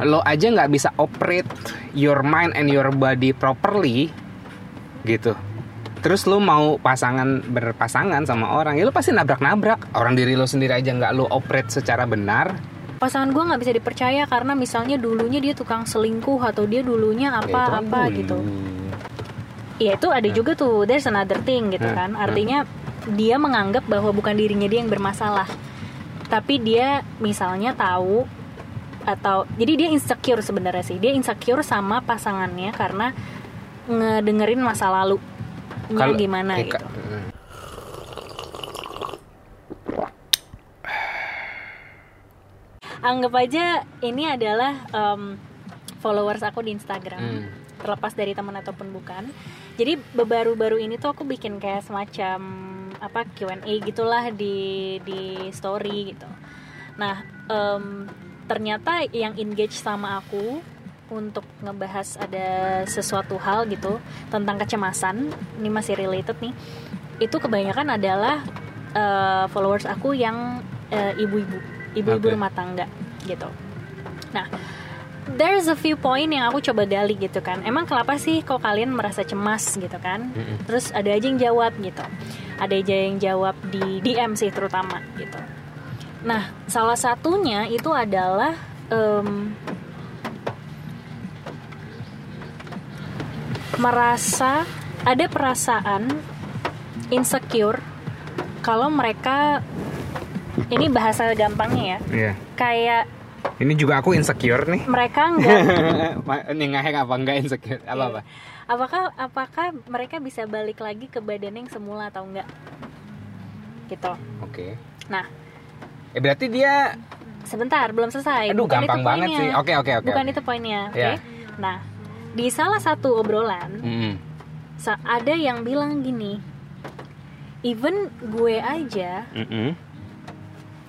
lo aja nggak bisa operate your mind and your body properly gitu. Terus lo mau pasangan berpasangan sama orang ya lo pasti nabrak-nabrak. Orang diri lo sendiri aja nggak lo operate secara benar. Pasangan gue nggak bisa dipercaya karena misalnya dulunya dia tukang selingkuh atau dia dulunya ya itu apa kan apa dulu. gitu. Ya itu ada juga tuh there's another thing gitu Hmm, kan. hmm. artinya dia menganggap bahwa bukan dirinya dia yang bermasalah. Tapi dia misalnya tahu atau jadi dia insecure sebenarnya sih. Dia insecure sama pasangannya karena ngedengerin masa lalu. Kalau- gimana eh, gitu. Anggap aja ini adalah em, followers aku di Instagram. Hmm. terlepas dari teman ataupun bukan. Jadi baru-baru ini tuh aku bikin kayak semacam apa Q&A gitulah di di story gitu. Nah em, ternyata yang engage sama aku untuk ngebahas ada sesuatu hal gitu tentang kecemasan ini masih related nih itu kebanyakan adalah eh, followers aku yang eh, ibu-ibu ibu-ibu Oke. rumah tangga gitu. Nah there's a few point yang aku coba gali gitu kan. Emang kenapa sih kok kalian merasa cemas gitu kan? Mm-mm. terus ada aja yang jawab gitu. Ada aja yang jawab di DM sih terutama gitu nah salah satunya itu adalah em, merasa ada perasaan insecure kalau mereka ini bahasa gampangnya ya Iya. kayak ini juga aku insecure nih. Mereka nggak ini ngehek apa enggak insecure? Apa apa? Apakah apakah mereka bisa balik lagi ke badan yang semula atau enggak gitu. Oke. Nah eh berarti dia sebentar belum selesai aduh Bukan gampang itu banget poinnya. sih oke oke oke bukan oke. itu poinnya oke Ya. nah di salah satu obrolan sa- ada yang bilang gini even gue aja Mm-mm.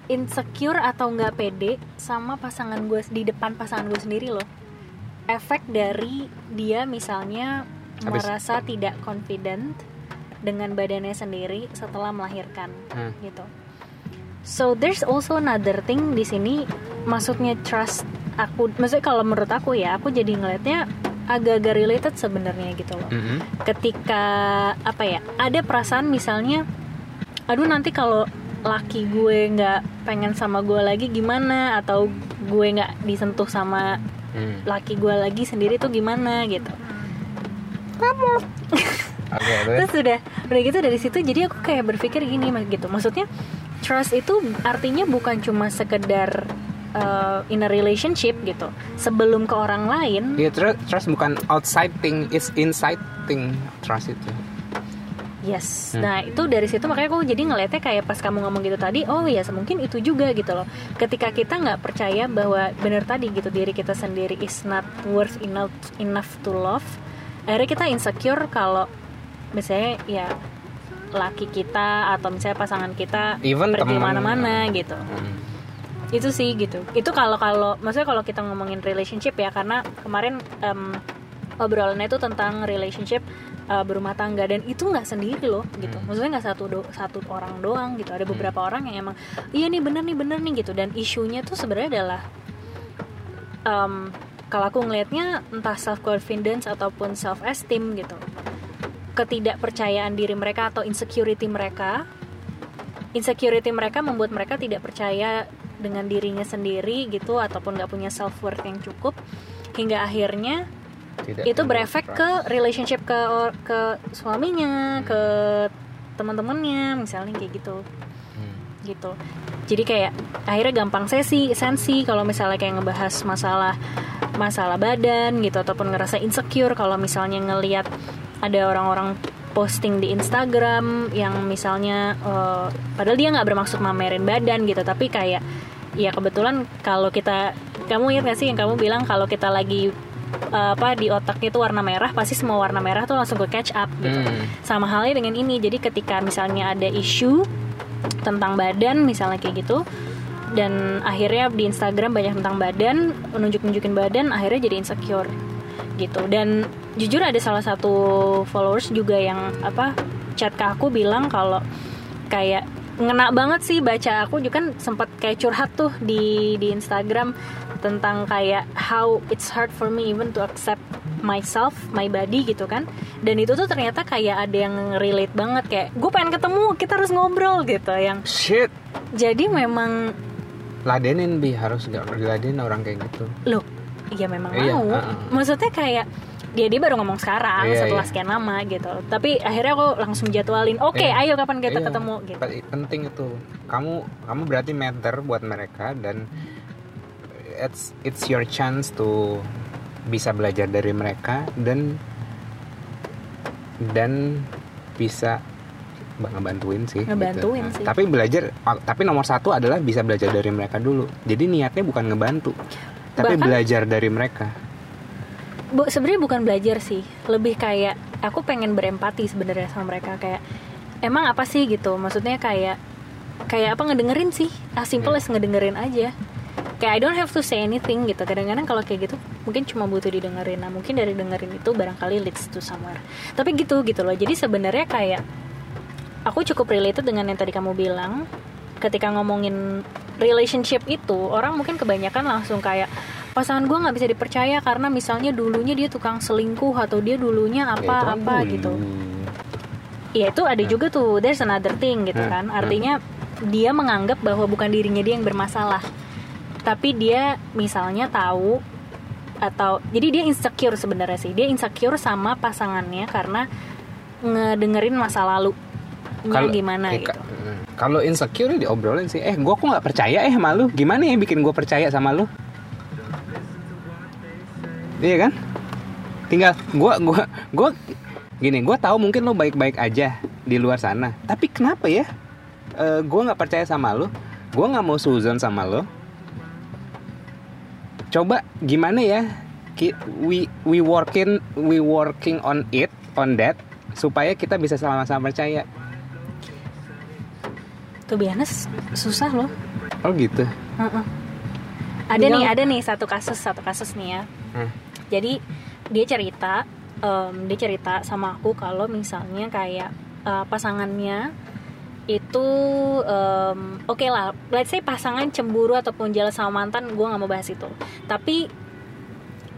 insecure atau nggak pede sama pasangan gue di depan pasangan gue sendiri loh efek dari dia misalnya Habis- merasa tidak confident dengan badannya sendiri setelah melahirkan Hmm. gitu so there's also another thing di sini. Maksudnya trust aku. Maksudnya kalau menurut aku ya aku jadi ngelihatnya agak-agak related sebenarnya gitu loh. Mm-mm. ketika apa ya ada perasaan misalnya aduh nanti kalau laki gue nggak pengen sama gue lagi gimana? Atau gue nggak disentuh sama Hmm. laki gue lagi sendiri tuh gimana? Gitu. Oke terus terus udah udah gitu dari situ jadi aku kayak berpikir gini gitu. Maksudnya trust itu artinya bukan cuma sekedar uh, in a relationship gitu sebelum ke orang lain Dia trust, trust bukan outside thing, it's inside thing trust itu. Yes, Hmm. nah itu dari situ makanya aku jadi ngelihatnya kayak pas kamu ngomong gitu tadi, oh ya mungkin itu juga gitu loh. Ketika kita nggak percaya bahwa bener tadi gitu diri kita sendiri is not worth enough enough to love, akhirnya kita insecure kalau misalnya ya laki kita atau misalnya pasangan kita Even pergi mana-mana gitu. Hmm. Itu sih gitu. Itu kalau kalau maksudnya kalau kita ngomongin relationship ya karena kemarin em, obrolannya itu tentang relationship uh, berumah tangga dan itu nggak sendiri loh gitu. Hmm. Maksudnya nggak satu do- satu orang doang gitu. Ada beberapa orang yang emang iya nih bener nih bener nih gitu dan isunya tuh sebenarnya adalah em, kalau aku ngelihatnya entah self confidence ataupun self esteem gitu. Ketidakpercayaan diri mereka atau insecurity mereka. Insecurity mereka membuat mereka tidak percaya dengan dirinya sendiri gitu ataupun nggak punya self worth yang cukup hingga akhirnya Tidak itu berefek ke relationship ke ke suaminya ke teman-temannya misalnya kayak gitu. Hmm. gitu. Jadi kayak akhirnya gampang sesi sensi kalau misalnya kayak ngebahas masalah masalah badan gitu ataupun ngerasa insecure kalau misalnya ngelihat ada orang-orang posting di Instagram yang misalnya eh, padahal dia nggak bermaksud mamerin badan gitu tapi kayak ya kebetulan kalau kita kamu ingat gak sih yang kamu bilang kalau kita lagi eh, apa di otaknya itu warna merah pasti semua warna merah tuh langsung ke catch up gitu Hmm. sama halnya dengan ini jadi ketika misalnya ada isu tentang badan misalnya kayak gitu dan akhirnya di Instagram banyak tentang badan menunjuk-nunjukin badan akhirnya jadi insecure gitu dan jujur ada salah satu followers juga yang apa chat ke aku bilang kalau kayak ngena banget sih baca aku juga kan sempat kayak curhat tuh di di Instagram tentang kayak how it's hard for me even to accept myself, my body gitu kan. Dan itu tuh ternyata kayak ada yang relate banget kayak gue pengen ketemu, kita harus ngobrol gitu yang shit jadi memang ladenin bi harus gak diladenin orang kayak gitu loh, iya memang Iya, mau. uh-uh. Maksudnya kayak dia dia baru ngomong sekarang Iya, setelah iya. sekian lama gitu. Tapi akhirnya aku langsung jadwalin, oke Iya. ayo kapan kita Iya, ketemu gitu. pe- penting itu kamu kamu berarti matter buat mereka dan it's it's your chance to bisa belajar dari mereka dan dan bisa ba- ngebantuin sih Ngebantuin gitu. sih. tapi belajar tapi nomor satu adalah bisa belajar dari mereka dulu jadi niatnya bukan ngebantu tapi Bahkan- belajar dari mereka Bu, sebenarnya bukan belajar sih, lebih kayak aku pengen berempati sebenarnya sama mereka kayak emang apa sih gitu. Maksudnya kayak kayak apa ngedengerin sih. As simple as ngedengerin aja. Kayak I don't have to say anything gitu. Kadang-kadang kalau kayak gitu mungkin cuma butuh didengerin. Nah, mungkin dari dengerin itu barangkali leads to somewhere. Tapi gitu gitu loh. Jadi sebenarnya kayak aku cukup related dengan yang tadi kamu bilang ketika ngomongin relationship itu orang mungkin kebanyakan langsung kayak pasangan gue nggak bisa dipercaya karena misalnya dulunya dia tukang selingkuh atau dia dulunya Ya, apa kan apa dulu. gitu. Ya itu ada juga tuh there's another thing gitu Hmm, kan. artinya dia menganggap bahwa bukan dirinya dia yang bermasalah. Tapi dia misalnya tahu atau jadi dia insecure sebenarnya sih. Dia insecure sama pasangannya karena ngedengerin masa lalu. Gimana eh, gitu. ka- kalau insecure diobrolin sih. Eh gua kok nggak percaya eh sama lu? Gimana ya bikin gua percaya sama lu iya kan? Tinggal gua gua gua gini gua tahu mungkin lu baik-baik aja di luar sana. Tapi kenapa ya? Eh, gua nggak percaya sama lu gua nggak mau suzon sama lu coba gimana ya? We we working we working on it on that supaya kita bisa sama-sama percaya. Tuh biasa susah loh. Oh gitu? Heeh. Ada Tinggal- nih, ada nih satu kasus, satu kasus nih ya. Hmm. Jadi dia cerita, em, dia cerita sama aku kalau misalnya kayak eh, pasangannya itu em, oke lah, let's say pasangan cemburu ataupun jalan sama mantan, gue nggak mau bahas itu. Tapi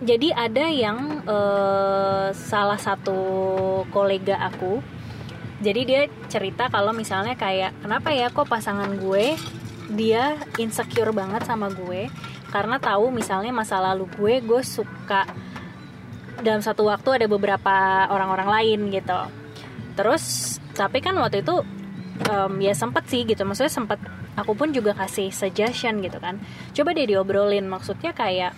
jadi ada yang eh, salah satu kolega aku jadi dia cerita kalau misalnya kayak kenapa ya kok pasangan gue dia insecure banget sama gue karena tahu misalnya masa lalu gue gue suka dalam satu waktu ada beberapa orang-orang lain gitu. Terus tapi kan waktu itu em, ya sempet sih gitu. Maksudnya sempet aku pun juga kasih suggestion gitu kan. Coba deh diobrolin maksudnya kayak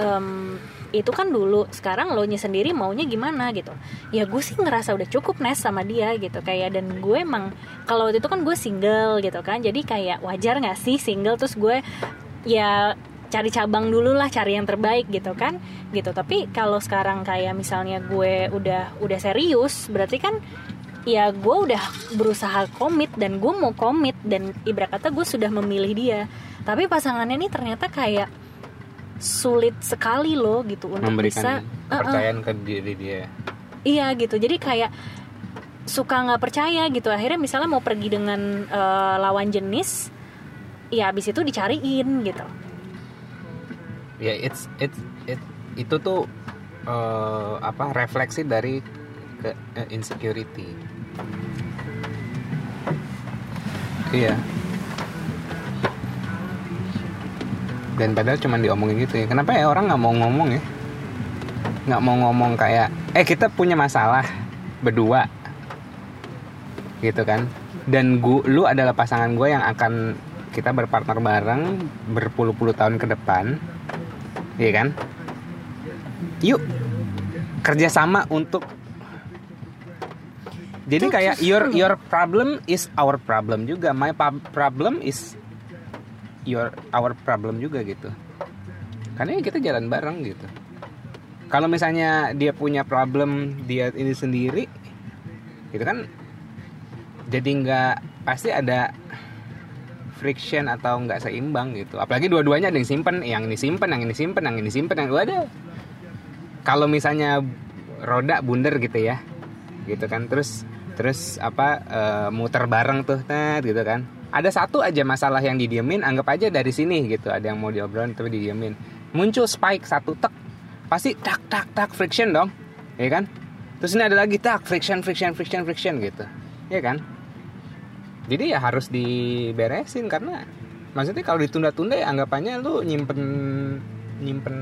em, itu kan dulu sekarang lo nya sendiri maunya gimana gitu. Ya gue sih ngerasa udah cukup nes sama dia gitu kayak dan gue emang kalau waktu itu kan gue single gitu kan jadi kayak wajar nggak sih single? Terus gue ya cari cabang dulu lah cari yang terbaik gitu kan gitu tapi kalau sekarang kayak misalnya gue udah udah serius berarti kan ya gue udah berusaha komit dan gue mau komit dan ibarat kata gue sudah memilih dia tapi pasangannya ini ternyata kayak sulit sekali loh gitu untuk bisa memberikan Uh-uh. kepercayaan ke diri dia Iya gitu. Jadi kayak suka nggak percaya gitu. Akhirnya misalnya mau pergi dengan eh, lawan jenis, ya abis itu dicariin gitu. Ya it's it's it, itu tuh eh, apa refleksi dari ke eh, insecurity. Iya. Dan padahal cuma diomongin gitu ya. Kenapa ya orang nggak mau ngomong ya? Nggak mau ngomong kayak eh kita punya masalah berdua. Gitu kan. Dan gua lu adalah pasangan gue yang akan kita berpartner bareng berpuluh-puluh tahun ke depan iya kan? Yuk kerjasama untuk jadi Itu kayak your your problem is our problem juga. My problem is your our problem juga gitu. Karena ya kita jalan bareng gitu. Kalau misalnya dia punya problem dia ini sendiri gitu kan jadi nggak pasti ada friction atau nggak seimbang gitu. Apalagi dua-duanya ada yang simpen yang ini simpen yang ini simpen yang ini simpen yang ada kalau misalnya roda bundar gitu ya gitu kan. Terus terus apa eh, muter bareng tuh tet gitu kan. Ada satu aja masalah yang didiemin anggap aja dari sini gitu. Ada yang mau diobrolin tapi didiemin. Muncul spike satu tek. Pasti tak tak tak friction dong ya kan. Terus ini ada lagi tak friction friction friction friction gitu ya kan jadi ya harus diberesin karena maksudnya kalau ditunda-tunda ya anggapannya lu nyimpen nyimpen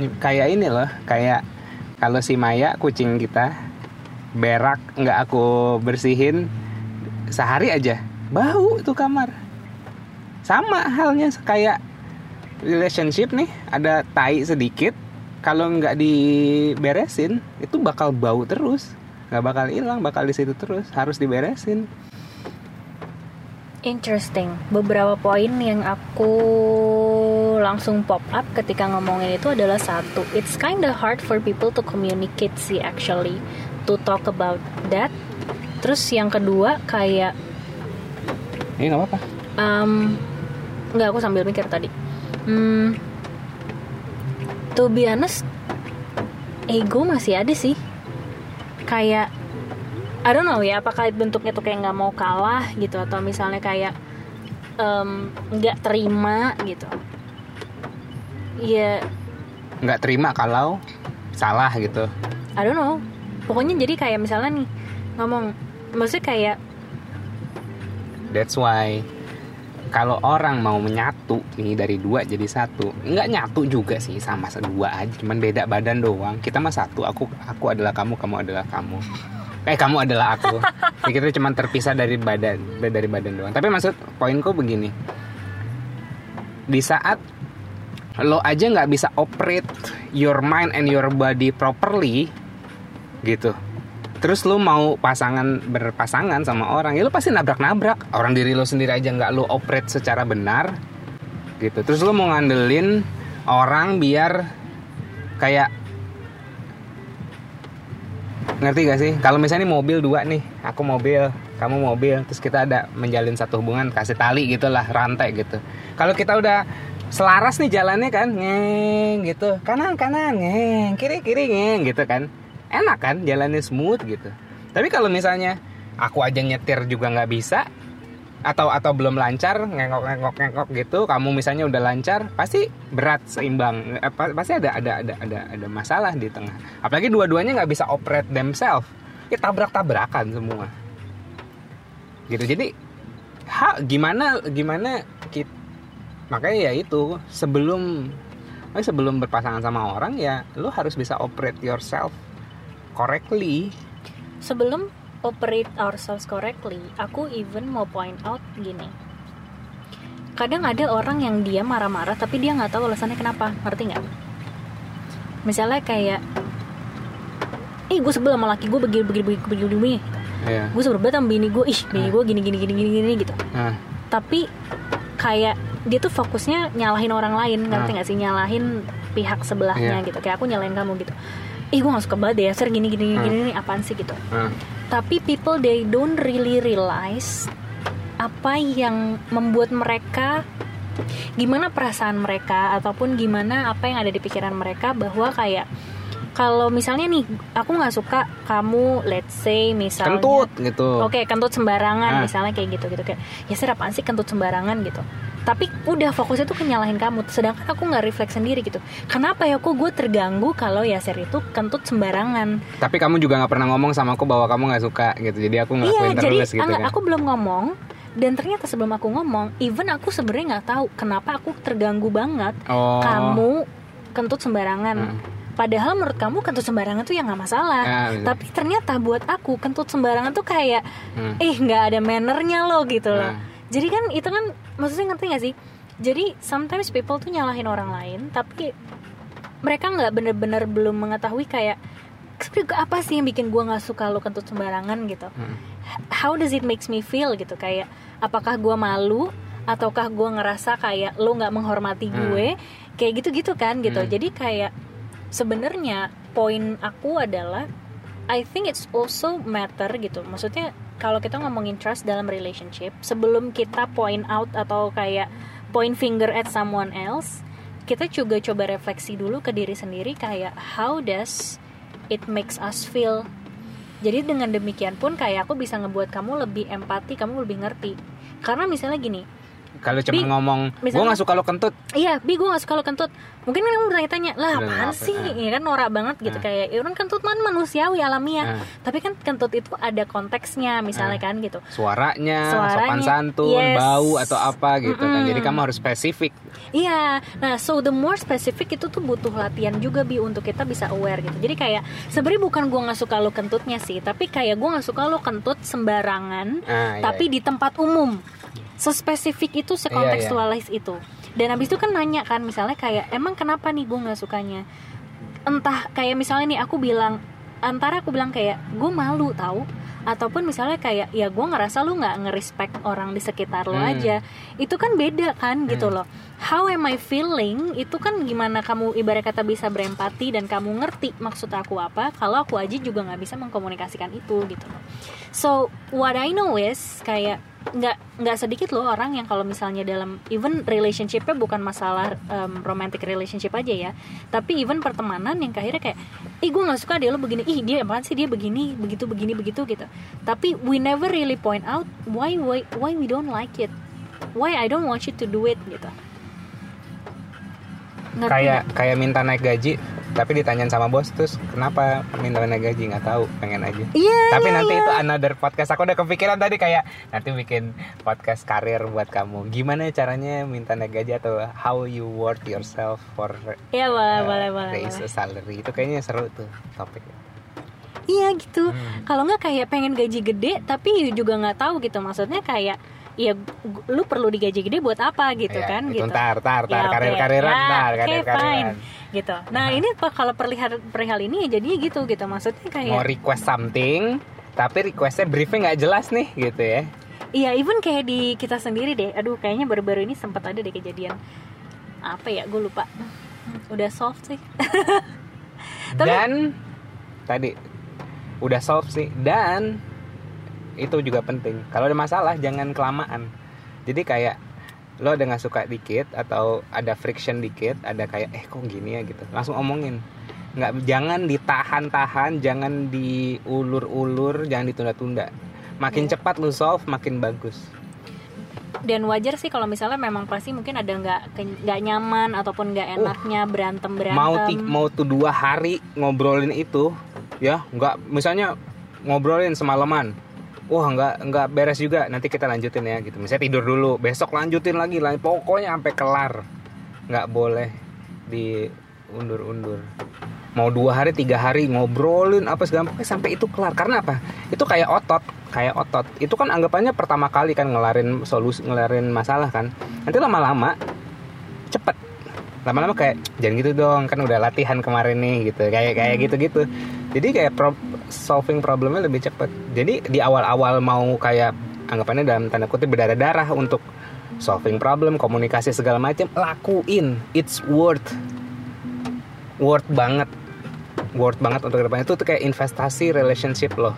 nyim- kayak ini loh kayak kalau si Maya kucing kita berak nggak aku bersihin sehari aja bau itu kamar. Sama halnya kayak relationship nih ada tai sedikit kalau nggak diberesin itu bakal bau terus nggak bakal hilang bakal di situ terus harus diberesin Interesting. Beberapa poin yang aku langsung pop up ketika ngomongin itu adalah satu, it's kinda hard for people to communicate sih actually to talk about that. Terus yang kedua kayak ini nggak apa-apa um, nggak aku sambil mikir tadi. Hmm, to be honest, ego masih ada sih. Kayak I don't know ya, apakah bentuknya tuh kayak nggak mau kalah gitu atau misalnya kayak nggak terima gitu. Iya, nggak terima kalau salah gitu I don't know. Pokoknya jadi kayak misalnya nih ngomong, maksudnya kayak That's why kalau orang mau menyatu nih dari dua jadi satu, nggak nyatu juga sih sama dua aja, cuman beda badan doang. Kita mah satu, aku aku adalah kamu, kamu adalah kamu. Eh kamu adalah aku. Ya, kita cuma terpisah dari badan dari badan doang. Tapi maksud poinku begini, di saat lo aja nggak bisa operate your mind and your body properly, gitu terus lu mau pasangan berpasangan sama orang ya lu pasti nabrak-nabrak. Orang diri lu sendiri aja nggak lu operate secara benar gitu. Terus lu mau ngandelin orang biar kayak ngerti gak sih? Kalau misalnya mobil dua nih aku mobil kamu mobil terus kita ada menjalin satu hubungan kasih tali gitulah rantai gitu. Kalau kita udah selaras nih jalannya kan ngeng gitu kanan kanan ngeng kiri kiri ngeng gitu kan enak kan jalannya smooth gitu. Tapi kalau misalnya aku aja nyetir juga nggak bisa atau atau belum lancar ngengok ngengok ngengok gitu kamu misalnya udah lancar pasti berat seimbang Eh, pa- pasti ada ada ada ada ada masalah di tengah. Apalagi dua-duanya nggak bisa operate themselves. Ya tabrak tabrakan semua. Gitu. Jadi ha gimana gimana kita makanya ya itu sebelum eh, sebelum berpasangan sama orang ya lu harus bisa operate yourself correctly sebelum operate ourselves correctly, aku even mau point out gini. Kadang ada orang yang dia marah-marah tapi dia nggak tahu alasannya kenapa, ngerti nggak? Misalnya kayak, eh gue sebel sama laki gue begini begini begini begini, begini. ya gue sebel banget sama bini gue, ih bini gue gini gini gini gini gini gitu. nah Tapi kayak dia tuh fokusnya nyalahin orang lain, ngerti Ah. nggak sih? Nyalahin pihak sebelahnya Iya. gitu. Kayak aku nyalahin kamu gitu. Ih gue gak suka banget deh, ser gini gini gini, gini apaan sih? Gitu. Nah, tapi people they don't really realize apa yang membuat mereka gimana perasaan mereka ataupun gimana apa yang ada di pikiran mereka bahwa kayak kalau misalnya nih aku nggak suka kamu let's say misalnya kentut gitu Oke, kentut sembarangan Ah. misalnya kayak gitu gitu kayak ya sih apaan sih kentut sembarangan gitu. Tapi udah fokusnya tuh ke nyalahin kamu, sedangkan aku nggak refleks sendiri gitu. Kenapa ya kok gue terganggu kalau Yaser itu kentut sembarangan? tapi kamu juga nggak pernah ngomong sama aku bahwa kamu nggak suka gitu jadi aku Iya, ngelakuin jadi terus gitu enggak, kan aku belum ngomong dan ternyata sebelum aku ngomong, even aku sebenarnya nggak tahu kenapa aku terganggu banget oh kamu kentut sembarangan. Hmm. Padahal menurut kamu kentut sembarangan tuh ya nggak masalah. Ya, betul. Tapi ternyata buat aku kentut sembarangan tuh kayak Hmm. eh nggak ada mannernya loh gitu loh. Nah. Jadi kan itu kan maksudnya ngerti gak sih? Jadi sometimes people tuh nyalahin orang lain tapi mereka nggak bener-bener belum mengetahui kayak sebenarnya apa sih yang bikin gue nggak suka lo kentut sembarangan gitu. Hmm. How does it makes me feel gitu kayak apakah gue malu ataukah gue ngerasa kayak lo nggak menghormati Hmm. gue kayak gitu-gitu kan gitu. Hmm. Jadi kayak sebenarnya poin aku adalah I think it's also matter gitu. Maksudnya kalau kita ngomongin trust dalam relationship, sebelum kita point out atau kayak point finger at someone else, kita juga coba refleksi dulu ke diri sendiri kayak how does it makes us feel. Jadi dengan demikian pun kayak aku bisa ngebuat kamu lebih empati, kamu lebih ngerti. Karena misalnya gini, kalau cuma Bi, ngomong gue nggak suka lo kentut Iya, bi gue gak suka lo kentut. Mungkin kan kamu bertanya-tanya, lah apaan apa? sih? Ah. Ya kan norak banget gitu Ah. kayak, ya orang kentut man manusiawi alamiah. Ah. Tapi kan kentut itu ada konteksnya, misalnya Ah. kan gitu. suaranya, Suaranya, sopan santun, yes. bau atau apa gitu kan. Mm-mm. Jadi kamu harus spesifik. Iya, nah so the more specific itu tuh butuh latihan juga bi untuk kita bisa aware gitu. Jadi kayak sebenarnya bukan gue nggak suka lo kentutnya sih, tapi kayak gue nggak suka lo kentut sembarangan, Ah, iya, tapi iya. di tempat umum. Sespesifik itu, sekontekstualis itu. Dan habis itu kan nanya kan, misalnya kayak emang kenapa nih gue nggak sukanya? Entah kayak misalnya nih aku bilang, antara aku bilang kayak gue malu tahu, ataupun misalnya kayak ya gue ngerasa lu nggak ngerespect orang di sekitar lo Hmm. aja itu kan beda kan gitu loh how am I feeling itu kan gimana kamu ibarat kata bisa berempati dan kamu ngerti maksud aku apa kalau aku aja juga nggak bisa mengkomunikasikan itu gitu loh so what I know is kayak nggak nggak sedikit loh orang yang kalau misalnya dalam even relationshipnya bukan masalah um, romantic relationship aja ya. Tapi even pertemanan yang akhirnya kayak ih gue nggak suka dia lo begini. Ih dia apaan sih? Dia begini begitu begini begitu gitu. Tapi we never really point out why why why we don't like it. Why I don't want you to do it gitu. Ngerti Kayak kayak minta naik gaji, tapi ditanyain sama bos terus kenapa minta naik gaji nggak tahu, pengen aja. iya Tapi iya, nanti iya. itu another podcast. Aku udah kepikiran tadi kayak nanti bikin podcast karir buat kamu. Gimana caranya minta naik gaji atau how you worth yourself for Iya boleh uh, boleh boleh, raise boleh. a salary. Itu kayaknya seru tuh topik. Iya gitu. Hmm. Kalau nggak kayak pengen gaji gede tapi juga nggak tahu gitu maksudnya kayak ya lu perlu digaji gede buat apa gitu Ya, kan itu gitu. ntar, ntar, ntar, Ya, oke. karir-kariran, Ya, ntar, oke, karir-kariran. fine. gitu. Nah, ini pak kalau perihal perihal ini ya jadinya gitu gitu. Maksudnya Mau kayak request something, tapi requestnya briefnya nggak jelas nih gitu ya. iya even kayak di kita sendiri deh. Aduh, kayaknya baru-baru ini sempat ada deh kejadian apa ya? Gue lupa. Udah soft sih. Tapi- Dan tadi udah solve sih dan itu juga penting. Kalau ada masalah jangan kelamaan. Jadi kayak lo ada nggak suka dikit atau ada friction dikit, ada kayak eh kok gini ya gitu. Langsung omongin. Nggak jangan ditahan-tahan, jangan diulur-ulur, jangan ditunda-tunda. Makin Iya. cepat lo solve, makin bagus. Dan wajar sih kalau misalnya memang pasti mungkin ada nggak nggak nyaman ataupun nggak enaknya berantem berantem. mau ti- mau tuh dua hari ngobrolin itu ya nggak misalnya ngobrolin semalaman wah nggak nggak beres juga. Nanti kita lanjutin ya gitu. Misalnya tidur dulu. Besok lanjutin lagi lah. Pokoknya sampai kelar. Nggak boleh diundur-undur. Mau dua hari tiga hari ngobrolin apa segala macam sampai itu kelar. Karena apa? Itu kayak otot. Kayak otot. Itu kan anggapannya pertama kali kan ngelarin solusi ngelarin masalah kan. Nanti lama-lama cepet. Lama-lama kayak jangan gitu dong. Kan udah latihan kemarin nih gitu. Kayak kayak gitu gitu jadi kayak pro- solving problemnya lebih cepet jadi di awal-awal mau kayak anggapannya dalam tanda kutip berdarah darah untuk solving problem komunikasi segala macam lakuin. It's worth worth banget. Worth banget untuk ke depannya. Itu tuh kayak investasi relationship loh